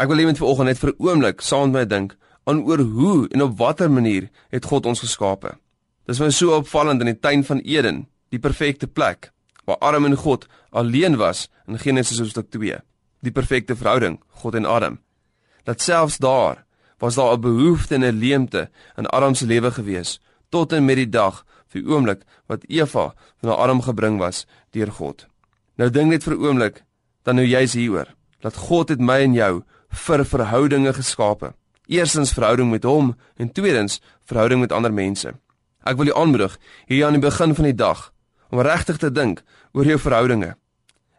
Ek wil met vanoggend net vir 'n oomblik saam met my dink aan oor hoe en op watter manier het God ons geskape. Dis my so opvallend in die tuin van Eden, die perfekte plek waar Adam en God alleen was in Genesis hoofstuk 2. Die perfekte verhouding, God en Adam. Dat selfs daar was daar 'n behoefte en 'n leemte in Adam se lewe gewees tot en met die dag vir oomblik wat Eva na Adam gebring was deur God. Nou dink net vir 'n oomblik dan nou jy's hieroor dat God het my en jou vir verhoudinge geskape. Eerstens verhouding met hom en tweedens verhouding met ander mense. Ek wil jou aanmoedig hier aan die begin van die dag om regtig te dink oor jou verhoudinge.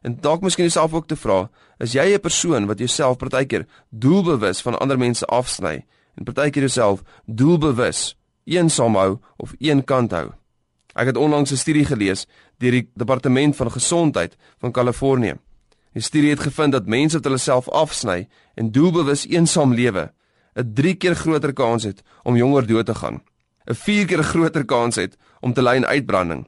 En dalk miskien jouself ook te vra, is jy 'n persoon wat jouself partykeer doelbewus van ander mense afsny en partykeer jouself doelbewus eensaam hou of een kant hou? Ek het onlangs 'n studie gelees deur die Departement van Gesondheid van Kalifornië. Die studie het gevind dat mense wat hulle self afsny en doelbewus eensaam lewe, 'n 3 keer groter kans het om jonger dood te gaan, 'n 4 keer groter kans het om te ly aan uitbranding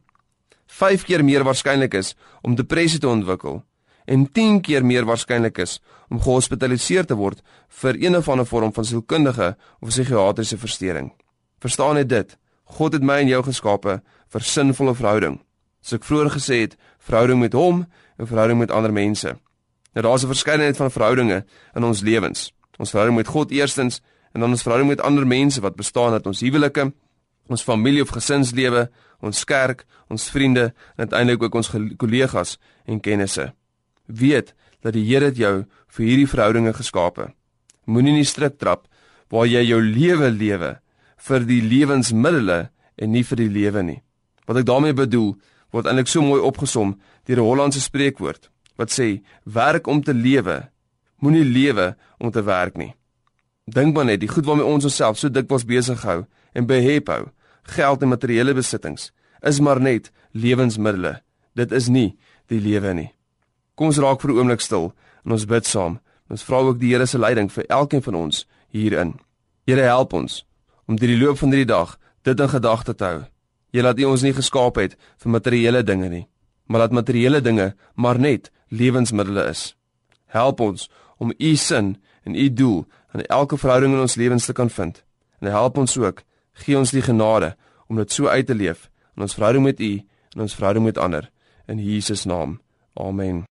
5 keer meer waarskynlik is om depressie te ontwikkel en 10 keer meer waarskynlik is om gehospitaliseer te word vir een of ander vorm van sielkundige of psigiatriese verstoring. Verstaan net dit. God het my en jou geskape vir sinvolle verhouding. Soos ek vroeër gesê het, verhouding met hom en verhouding met ander mense. Nou daar's 'n verskeidenheid van verhoudinge in ons lewens. Ons verhouding met God eerstens en dan ons verhouding met ander mense wat bestaan uit ons huwelike, ons familie of gesinslewe, ons kerk, ons vriende en uiteindelik ook ons kollegas en kennisse. Weet dat die Here jou vir hierdie verhoudinge geskape. Moenie nie strik trap waar jy jou lewe lewe vir die lewensmiddels en nie vir die lewe nie. Wat ek daarmee bedoel, word eintlik so mooi opgesom deur 'n Hollandse spreekwoord wat sê: "Werk om te lewe, moenie lewe om te werk nie." Dink maar net, die goed waarmee ons onsself so dikwels besig hou en behep hou, geld en materiële besittings is maar net lewensmiddels. Dit is nie die lewe nie. Kom ons raak vir 'n oomblik stil en ons bid saam. Ons vra ook die Here se leiding vir elkeen van ons hierin. Here help ons om deur die loop van hierdie dag dit in gedagte te hou. Jy laat U ons nie geskaap het vir materiële dinge nie, maar dat materiële dinge maar net lewensmiddels is. Help ons om U sin en U doel in elke verhouding in ons lewens te kan vind. En help ons ook Gee ons die genade om dit so uit te leef in ons verhouding met U en ons verhouding met ander in Jesus naam. Amen.